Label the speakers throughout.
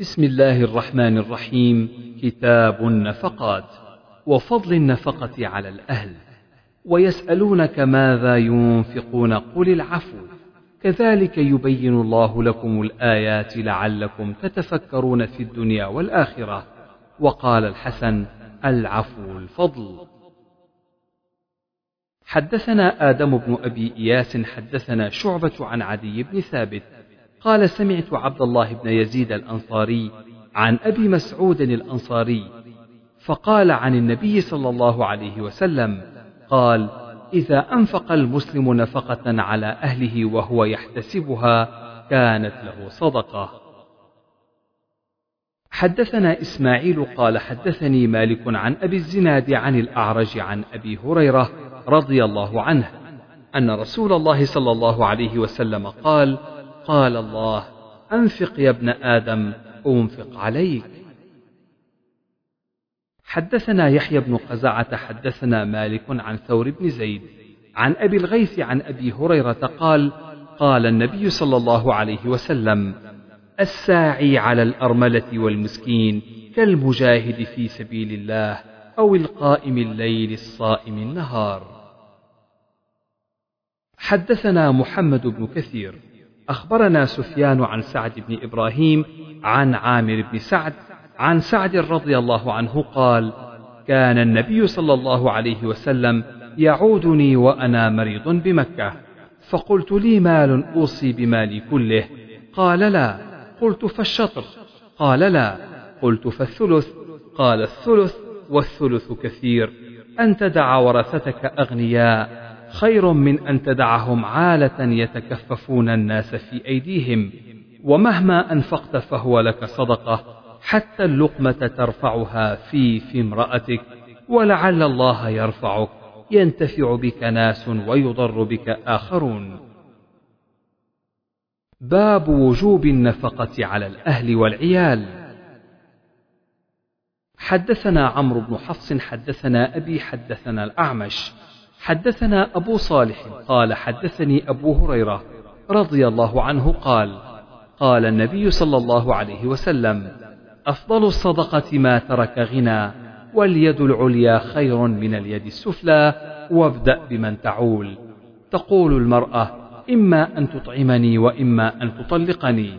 Speaker 1: بسم الله الرحمن الرحيم. كتاب النفقات وفضل النفقة على الأهل. ويسألونك ماذا ينفقون؟ قل العفو. كذلك يبين الله لكم الآيات لعلكم تتفكرون في الدنيا والآخرة. وقال الحسن العفو الفضل. حدثنا آدم بن أبي إياس حدثنا شعبة عن عدي بن ثابت قال سمعت عبد الله بن يزيد الأنصاري عن أبي مسعود الأنصاري فقال عن النبي صلى الله عليه وسلم قال إذا أنفق المسلم نفقة على أهله وهو يحتسبها كانت له صدقة. حدثنا إسماعيل قال حدثني مالك عن أبي الزناد عن الأعرج عن أبي هريرة رضي الله عنه أن رسول الله صلى الله عليه وسلم قال قال الله أنفق يا ابن آدم أنفق عليك. حدثنا يحيى بن قزعة حدثنا مالك عن ثور بن زيد عن أبي الغيث عن أبي هريرة قال قال النبي صلى الله عليه وسلم الساعي على الأرملة والمسكين كالمجاهد في سبيل الله أو القائم الليل الصائم النهار. حدثنا محمد بن كثير أخبرنا سفيان عن سعد بن إبراهيم عن عامر بن سعد عن سعد رضي الله عنه قال كان النبي صلى الله عليه وسلم يعودني وأنا مريض بمكة. فقلت لي مال أوصي بمالي كله. قال لا. قلت فالشطر. قال لا. قلت فالثلث. قال الثلث والثلث كثير. أن تدع ورثتك أغنياء. خير من أن تدعهم عالة يتكففون الناس في أيديهم ومهما أنفقت فهو لك صدقة حتى اللقمة ترفعها في في امرأتك ولعل الله يرفعك ينتفع بك ناس ويضر بك آخرون. باب وجوب النفقة على الأهل والعيال. حدثنا عمرو بن حفص حدثنا أبي حدثنا الأعمش حدثنا أبو صالح قال حدثني أبو هريرة رضي الله عنه قال قال النبي صلى الله عليه وسلم أفضل الصدقة ما ترك غنى واليد العليا خير من اليد السفلى وابدأ بمن تعول. تقول المرأة إما أن تطعمني وإما أن تطلقني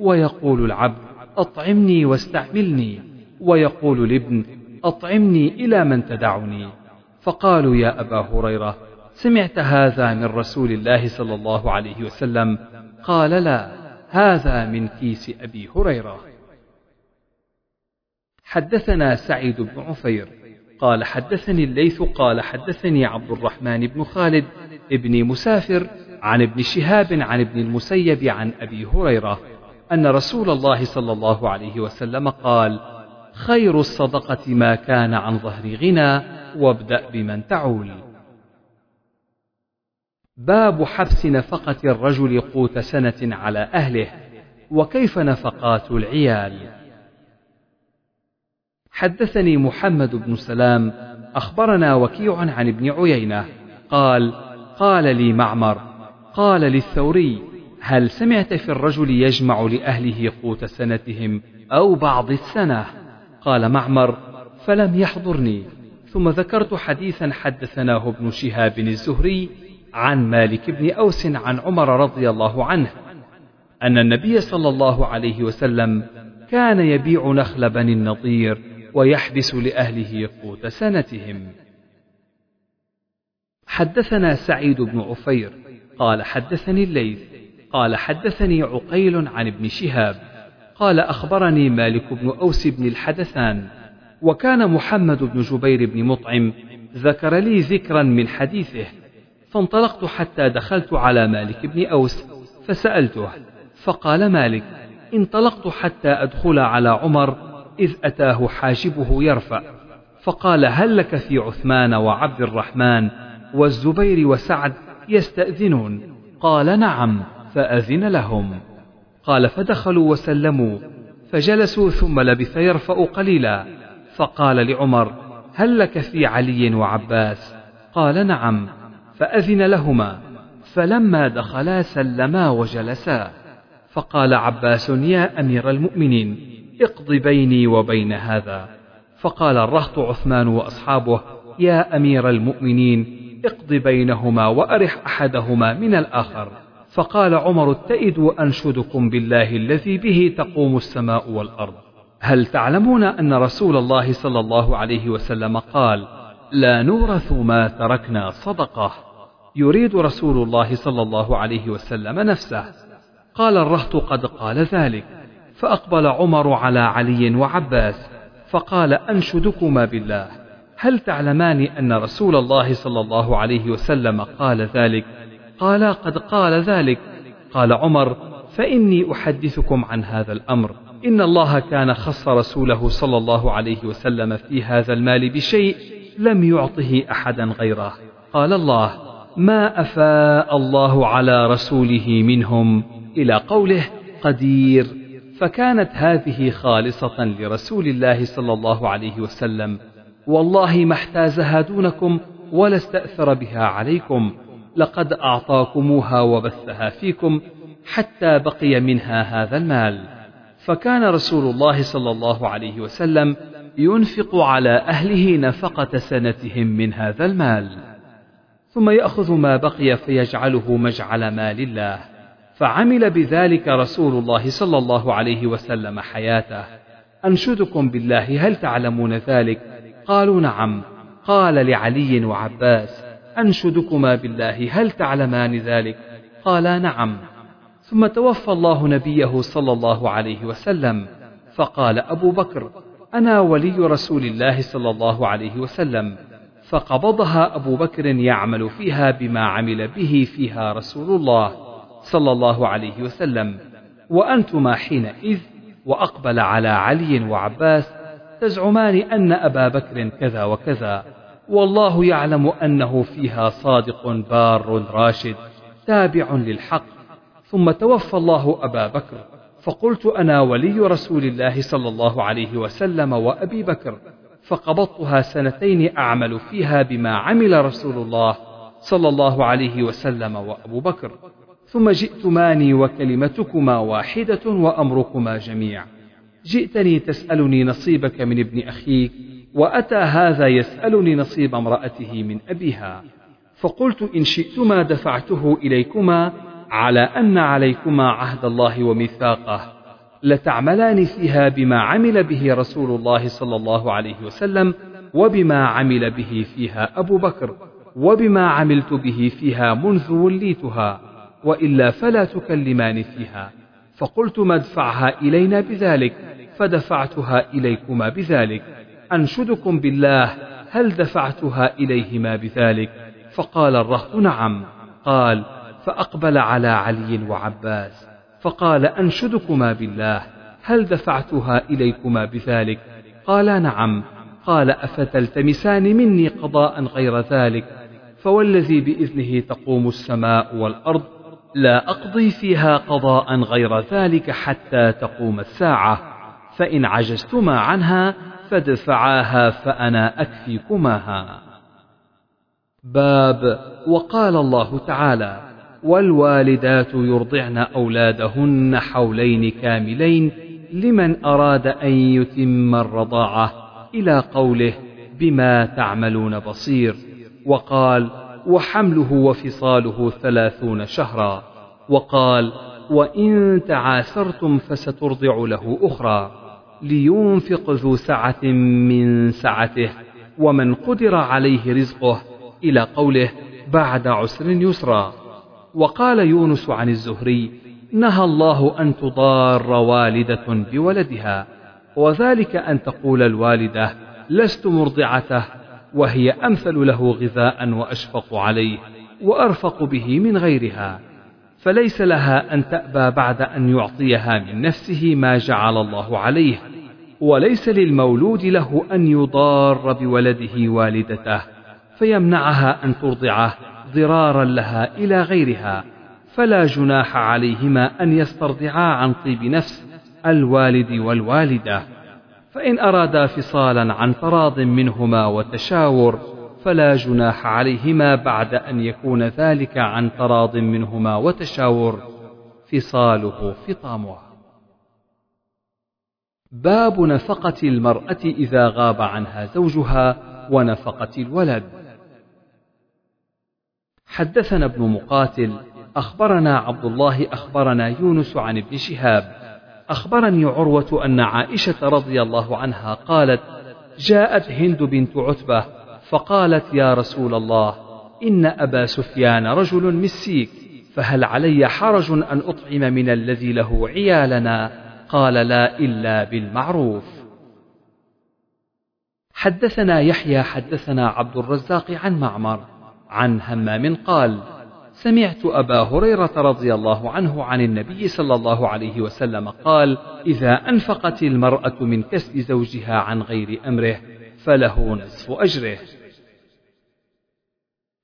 Speaker 1: ويقول العبد أطعمني واستعملني ويقول الابن أطعمني إلى من تدعني. فقالوا يا أبا هريرة سمعت هذا من رسول الله صلى الله عليه وسلم؟ قال لا هذا من كيس أبي هريرة. حدثنا سعيد بن عفير قال حدثني الليث قال حدثني عبد الرحمن بن خالد ابن مسافر عن ابن شهاب عن ابن المسيب عن أبي هريرة أن رسول الله صلى الله عليه وسلم قال خير الصدقة ما كان عن ظهر غنى وابدأ بمن تعول. باب حبس نفقة الرجل قوت سنة على أهله وكيف نفقات العيال. حدثني محمد بن سلام أخبرنا وكيع عن ابن عيينة قال قال لي معمر قال للثوري هل سمعت في الرجل يجمع لأهله قوت سنتهم أو بعض السنة؟ قال معمر فلم يحضرني. ثم ذكرت حديثا حدثناه ابن شهاب الزهري عن مالك بن أوس عن عمر رضي الله عنه أن النبي صلى الله عليه وسلم كان يبيع نخل بني النضير ويحبس لأهله قوت سنتهم. حدثنا سعيد بن عفير قال حدثني الليث قال حدثني عقيل عن ابن شهاب. قال أخبرني مالك بن أوس بن الحدثان وكان محمد بن جبير بن مطعم ذكر لي ذكرا من حديثه فانطلقت حتى دخلت على مالك بن أوس فسألته فقال مالك انطلقت حتى أدخل على عمر إذ أتاه حاجبه يرفع فقال هل لك في عثمان وعبد الرحمن والزبير وسعد يستأذنون؟ قال نعم فأذن لهم. قال فدخلوا وسلموا. فجلسوا ثم لبث يرفأ قليلا. فقال لعمر هل لك في علي وعباس؟ قال نعم. فأذن لهما. فلما دخلا سلما وجلسا. فقال عباس يا أمير المؤمنين اقض بيني وبين هذا. فقال الرهط عثمان وأصحابه يا أمير المؤمنين اقض بينهما وأرح أحدهما من الآخر. فقال عمر اتئدوا أنشدكم بالله الذي به تقوم السماء والأرض. هل تعلمون أن رسول الله صلى الله عليه وسلم قال لا نورث ما تركنا صدقة يريد رسول الله صلى الله عليه وسلم نفسه. قال الرهط قد قال ذلك فأقبل عمر على علي وعباس فقال أنشدكما بالله هل تعلمان أن رسول الله صلى الله عليه وسلم قال ذلك؟ قال قد قال ذلك. قال عمر فإني أحدثكم عن هذا الأمر. إن الله كان خص رسوله صلى الله عليه وسلم في هذا المال بشيء لم يعطه أحدا غيره. قال الله ما أفاء الله على رسوله منهم إلى قوله قدير. فكانت هذه خالصة لرسول الله صلى الله عليه وسلم. والله ما احتازها دونكم ولا استأثر بها عليكم. لقد أعطاكموها وبثها فيكم حتى بقي منها هذا المال. فكان رسول الله صلى الله عليه وسلم ينفق على أهله نفقة سنتهم من هذا المال. ثم يأخذ ما بقي فيجعله مجعل مال الله. فعمل بذلك رسول الله صلى الله عليه وسلم حياته. أنشدكم بالله هل تعلمون ذلك؟ قالوا نعم. قال لعلي وعباس أنشدكما بالله هل تعلمان ذلك؟ قالا نعم. ثم توفى الله نبيه صلى الله عليه وسلم فقال أبو بكر أنا ولي رسول الله صلى الله عليه وسلم فقبضها أبو بكر يعمل فيها بما عمل به فيها رسول الله صلى الله عليه وسلم. وأنتما حينئذ وأقبل على علي وعباس تزعمان أن أبا بكر كذا وكذا. والله يعلم أنه فيها صادق بار راشد تابع للحق. ثم توفى الله أبا بكر. فقلت أنا ولي رسول الله صلى الله عليه وسلم وأبي بكر. فقبضتها سنتين أعمل فيها بما عمل رسول الله صلى الله عليه وسلم وأبو بكر. ثم جئتماني وكلمتكما واحدة وأمركما جميع. جئتني تسألني نصيبك من ابن أخيك. وأتى هذا يسألني نصيب امرأته من أبيها فقلت إن شئتما دفعته إليكما على أن عليكما عهد الله وميثاقه لتعملان فيها بما عمل به رسول الله صلى الله عليه وسلم وبما عمل به فيها أبو بكر وبما عملت به فيها منذ وليتها وإلا فلا تكلمان فيها فقلت مدفعها إلينا بذلك فدفعتها إليكما بذلك. أنشدكم بالله هل دفعتها إليهما بذلك؟ فقال الرهط نعم. قال فأقبل على علي وعباس فقال أنشدكما بالله هل دفعتها إليكما بذلك؟ قالا نعم. قال أفتلتمسان مني قضاء غير ذلك؟ فوالذي بإذنه تقوم السماء والأرض لا أقضي فيها قضاء غير ذلك حتى تقوم الساعة. فإن عجزتما عنها فادفعاها فأنا أكفيكماها. باب وقال الله تعالى والوالدات يرضعن أولادهن حولين كاملين لمن أراد أن يتم الرضاعة إلى قوله بما تعملون بصير. وقال وحمله وفصاله ثلاثون شهرا. وقال وإن تعاسرتم فسترضع له أخرى. لينفق ذو سعة من سعته ومن قدر عليه رزقه إلى قوله بعد عسر يسرا. وقال يونس عن الزهري نهى الله أن تضار والدة بولدها وذلك أن تقول الوالدة لست مرضعته وهي أمثل له غذاء وأشفق عليه وأرفق به من غيرها. فليس لها أن تأبى بعد أن يعطيها من نفسه ما جعل الله عليه وليس للمولود له أن يضار بولده والدته فيمنعها أن ترضعه ضرارا لها إلى غيرها فلا جناح عليهما أن يسترضعا عن طيب نفس الوالد والوالدة فإن أرادا فصالا عن تراض منهما وتشاور فلا جناح عليهما بعد أن يكون ذلك عن تراض منهما وتشاور فصاله فطامها باب نفقة المرأة إذا غاب عنها زوجها ونفقة الولد. حدثنا ابن مقاتل أخبرنا عبد الله أخبرنا يونس عن ابن شهاب أخبرني عروة أن عائشة رضي الله عنها قالت: جاءت هند بنت عتبة فقالت يا رسول الله إن أبا سفيان رجل مسيك فهل علي حرج أن أطعم من الذي له عيالنا؟ قال لا إلا بالمعروف. حدثنا يحيى حدثنا عبد الرزاق عن معمر عن همام قال سمعت أبا هريرة رضي الله عنه عن النبي صلى الله عليه وسلم قال إذا أنفقت المرأة من كسب زوجها عن غير أمره فله نصف أجره.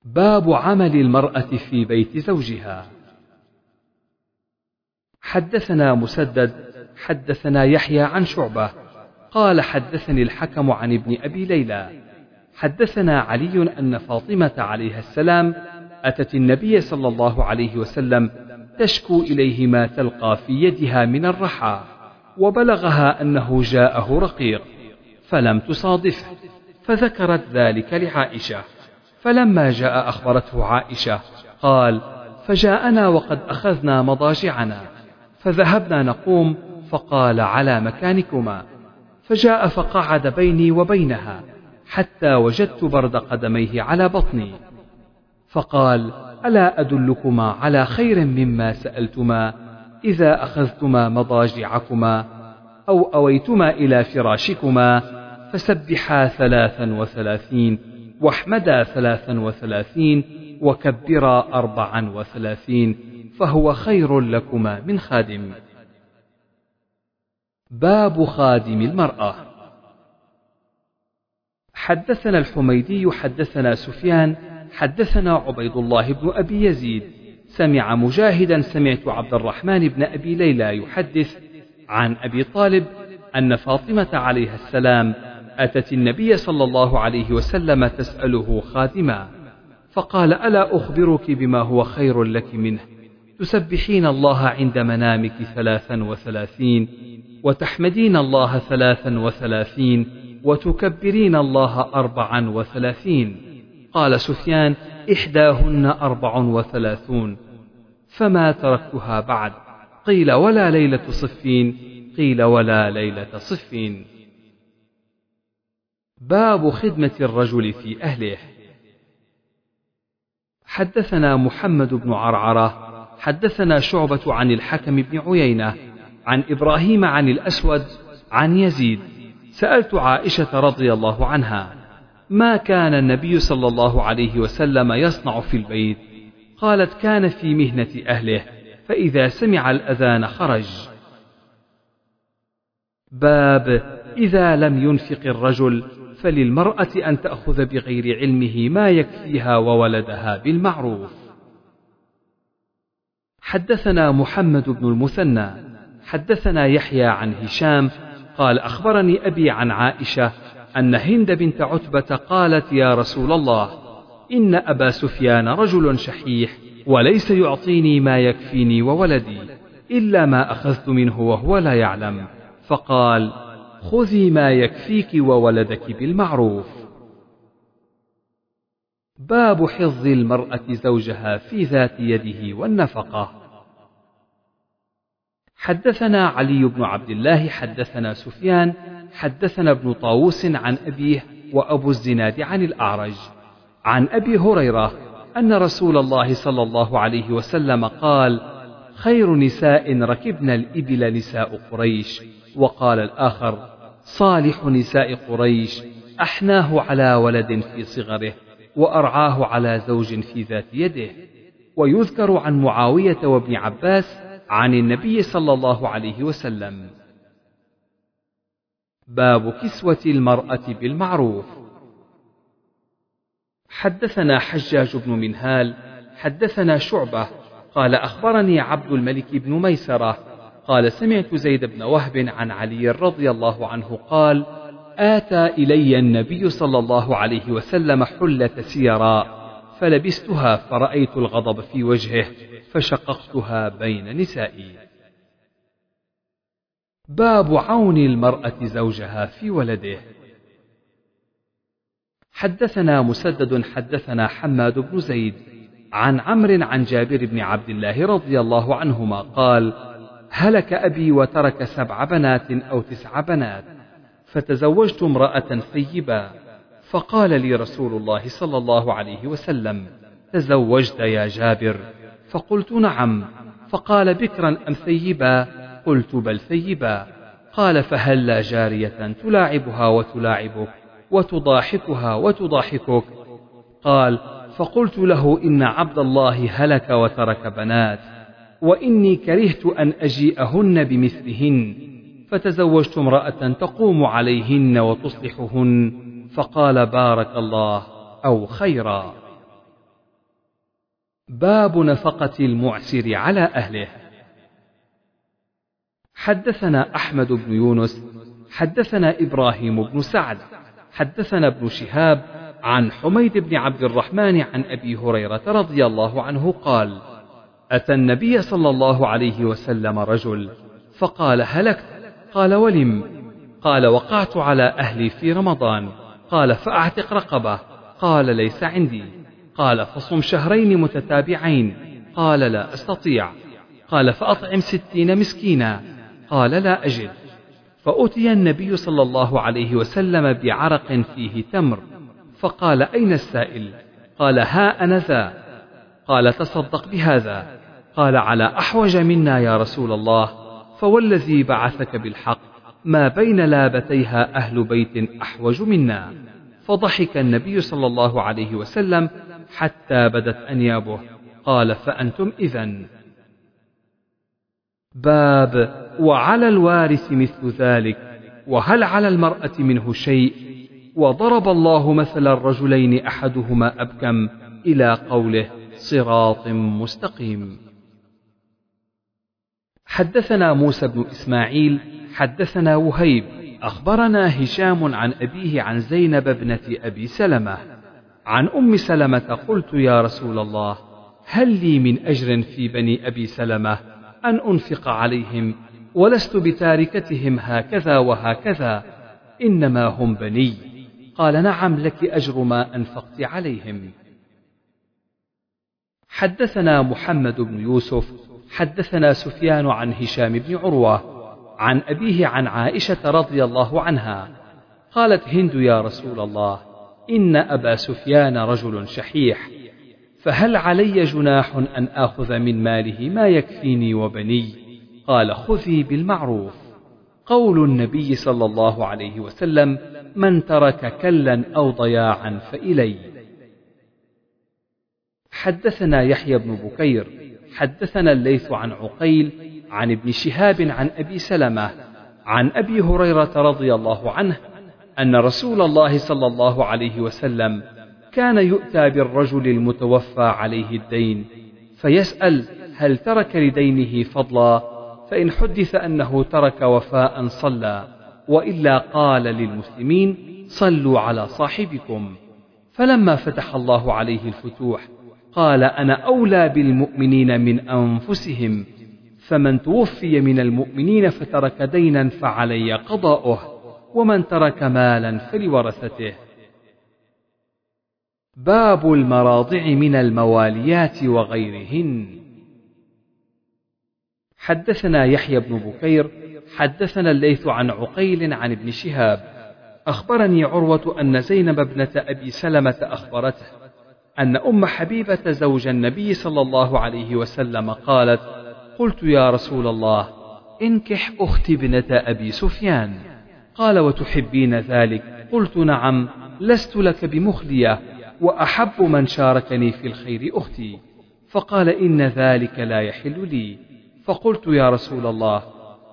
Speaker 1: باب عمل المرأة في بيت زوجها. حدثنا مسدد حدثنا يحيى عن شعبة قال حدثني الحكم عن ابن أبي ليلى. حدثنا علي أن فاطمة عليها السلام أتت النبي صلى الله عليه وسلم تشكو إليه ما تلقى في يدها من الرحى وبلغها أنه جاءه رقيق فلم تصادفه فذكرت ذلك لعائشة. فلما جاء أخبرته عائشة قال فجاءنا وقد أخذنا مضاجعنا فذهبنا نقوم فقال على مكانكما فجاء فقعد بيني وبينها حتى وجدت برد قدميه على بطني. فقال ألا أدلكما على خير مما سألتما إذا أخذتما مضاجعكما أو أويتما إلى فراشكما فسبحا ثلاثا وثلاثين واحمدا ثلاثا وثلاثين وكبرا أربعا وثلاثين فهو خير لكما من خادم. باب خادم المرأة. حدثنا الحميدي حدثنا سفيان حدثنا عبيد الله بن أبي يزيد. سمع مجاهدا سمعت عبد الرحمن بن أبي ليلى يحدث عن أبي طالب أن فاطمة عليها السلام أتت النبي صلى الله عليه وسلم تسأله خادما فقال ألا أخبرك بما هو خير لك منه؟ تسبحين الله عند منامك ثلاثا وثلاثين وتحمدين الله ثلاثا وثلاثين وتكبرين الله أربعا وثلاثين قال سفيان إحداهن أربع وثلاثون فما تركتها بعد؟ قيل ولا ليلة صفين قيل ولا ليلة صفين باب خدمة الرجل في أهله. حدثنا محمد بن عرعرة حدثنا شعبة عن الحكم بن عيينة عن إبراهيم عن الأسود عن يزيد. سألت عائشة رضي الله عنها ما كان النبي صلى الله عليه وسلم يصنع في البيت؟ قالت كان في مهنة أهله فإذا سمع الأذان خرج. باب إذا لم ينفق الرجل فللمرأة أن تأخذ بغير علمه ما يكفيها وولدها بالمعروف. حدثنا محمد بن المثنى حدثنا يحيى عن هشام قال أخبرني أبي عن عائشة أن هند بنت عتبة قالت يا رسول الله إن أبا سفيان رجل شحيح وليس يعطيني ما يكفيني وولدي إلا ما أخذت منه وهو لا يعلم. فقال خذي ما يكفيك وولدك بالمعروف. باب حظ المرأة زوجها في ذات يده والنفقة. حدثنا علي بن عبد الله حدثنا سفيان حدثنا ابن طاووس عن أبيه وأبو الزناد عن الأعرج. عن أبي هريرة أن رسول الله صلى الله عليه وسلم قال خير نساء ركبن الإبل نساء قريش. وقال الآخر صالح نساء قريش أحناه على ولد في صغره وأرعاه على زوج في ذات يده. ويذكر عن معاوية وابن عباس عن النبي صلى الله عليه وسلم. باب كسوة المرأة بالمعروف. حدثنا حجاج بن منهال حدثنا شعبة قال أخبرني عبد الملك بن ميسرة قال سمعت زيد بن وهب عن علي رضي الله عنه قال آتى إلي النبي صلى الله عليه وسلم حلة سيراء فلبستها فرأيت الغضب في وجهه فشققتها بين نسائي. باب عون المرأة زوجها في ولده. حدثنا مسدد حدثنا حماد بن زيد عن عمرو عن جابر بن عبد الله رضي الله عنهما قال هلك أبي وترك سبع بنات أو تسع بنات فتزوجت امرأة ثيبا فقال لي رسول الله صلى الله عليه وسلم تزوجت يا جابر. فقلت نعم. فقال بكرا أم ثيبا؟ قلت بل ثيبا. قال فهلا جارية تلاعبها وتلاعبك وتضاحكها وتضاحكك؟ قال فقلت له إن عبد الله هلك وترك بنات. وإني كرهت أن أجيئهن بمثلهن فتزوجت امرأة تقوم عليهن وتصلحهن فقال بارك الله أو خيرا. باب نفقة المعسر على أهله. حدثنا أحمد بن يونس حدثنا إبراهيم بن سعد حدثنا ابن شهاب عن حميد بن عبد الرحمن عن أبي هريرة رضي الله عنه قال أتى النبي صلى الله عليه وسلم رجل فقال هلكت قال ولم. قال وقعت على أهلي في رمضان. قال فأعتق رقبة. قال ليس عندي. قال فصم شهرين متتابعين. قال لا أستطيع. قال فأطعم ستين مسكينا. قال لا أجد. فأتي النبي صلى الله عليه وسلم بعرق فيه تمر. فقال أين السائل؟ قال ها أنا ذا. قال تصدق بهذا. قال على أحوج منا يا رسول الله فوالذي بعثك بالحق ما بين لابتيها أهل بيت أحوج منا. فضحك النبي صلى الله عليه وسلم حتى بدت أنيابه قال فأنتم إذا باب وعلى الوارث مثل ذلك وهل على المرأة منه شيء؟ وضرب الله مثل الرجلين أحدهما أبكم إلى قوله صراط مستقيم. حدثنا موسى بن إسماعيل حدثنا وهيب أخبرنا هشام عن أبيه عن زينب ابنة أبي سلمة. عن أم سلمة قلت يا رسول الله هل لي من أجر في بني أبي سلمة أن أنفق عليهم ولست بتاركتهم هكذا وهكذا إنما هم بني. قال نعم لك أجر ما أنفقت عليهم. حدثنا محمد بن يوسف حدثنا سفيان عن هشام بن عروة عن أبيه عن عائشة رضي الله عنها قالت هند يا رسول الله إن أبا سفيان رجل شحيح فهل علي جناح أن آخذ من ماله ما يكفيني وبني؟ قال خذي بالمعروف. قول النبي صلى الله عليه وسلم من ترك كلا أو ضياعا فإلي. حدثنا يحيى بن بكير حدثنا الليث عن عقيل عن ابن شهاب عن أبي سلمة عن أبي هريرة رضي الله عنه أن رسول الله صلى الله عليه وسلم كان يؤتى بالرجل المتوفى عليه الدين فيسأل هل ترك لدينه فضلا فإن حدث أنه ترك وفاء صلى وإلا قال للمسلمين صلوا على صاحبكم فلما فتح الله عليه الفتوح قال أنا أولى بالمؤمنين من أنفسهم فمن توفي من المؤمنين فترك دينا فعلي قضاؤه ومن ترك مالا فلورثته. باب المراضع من المواليات وغيرهن. حدثنا يحيى بن بكير حدثنا الليث عن عقيل عن ابن شهاب. أخبرني عروة أن زينب ابنة أبي سلمة أخبرته. أن أم حبيبة زوج النبي صلى الله عليه وسلم قالت قلت يا رسول الله انكح أختي ابنة أبي سفيان. قال وتحبين ذلك؟ قلت نعم لست لك بمخلية وأحب من شاركني في الخير أختي. فقال إن ذلك لا يحل لي. فقلت يا رسول الله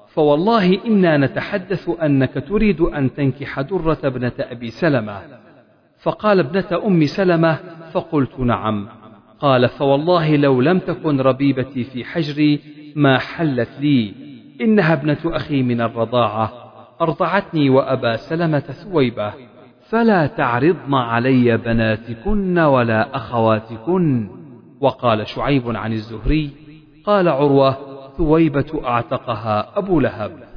Speaker 1: فوالله إنا نتحدث أنك تريد أن تنكح درة ابنة أبي سلمة. فقال ابنة أم سلمة فقلت نعم. قال فوالله لو لم تكن ربيبتي في حجري ما حلت لي. إنها ابنة أخي من الرضاعة. أرضعتني وأبا سلمة ثويبة. فلا تعرضن علي بناتكن ولا أخواتكن. وقال شعيب عن الزهري. قال عروة ثويبة أعتقها أبو لهب.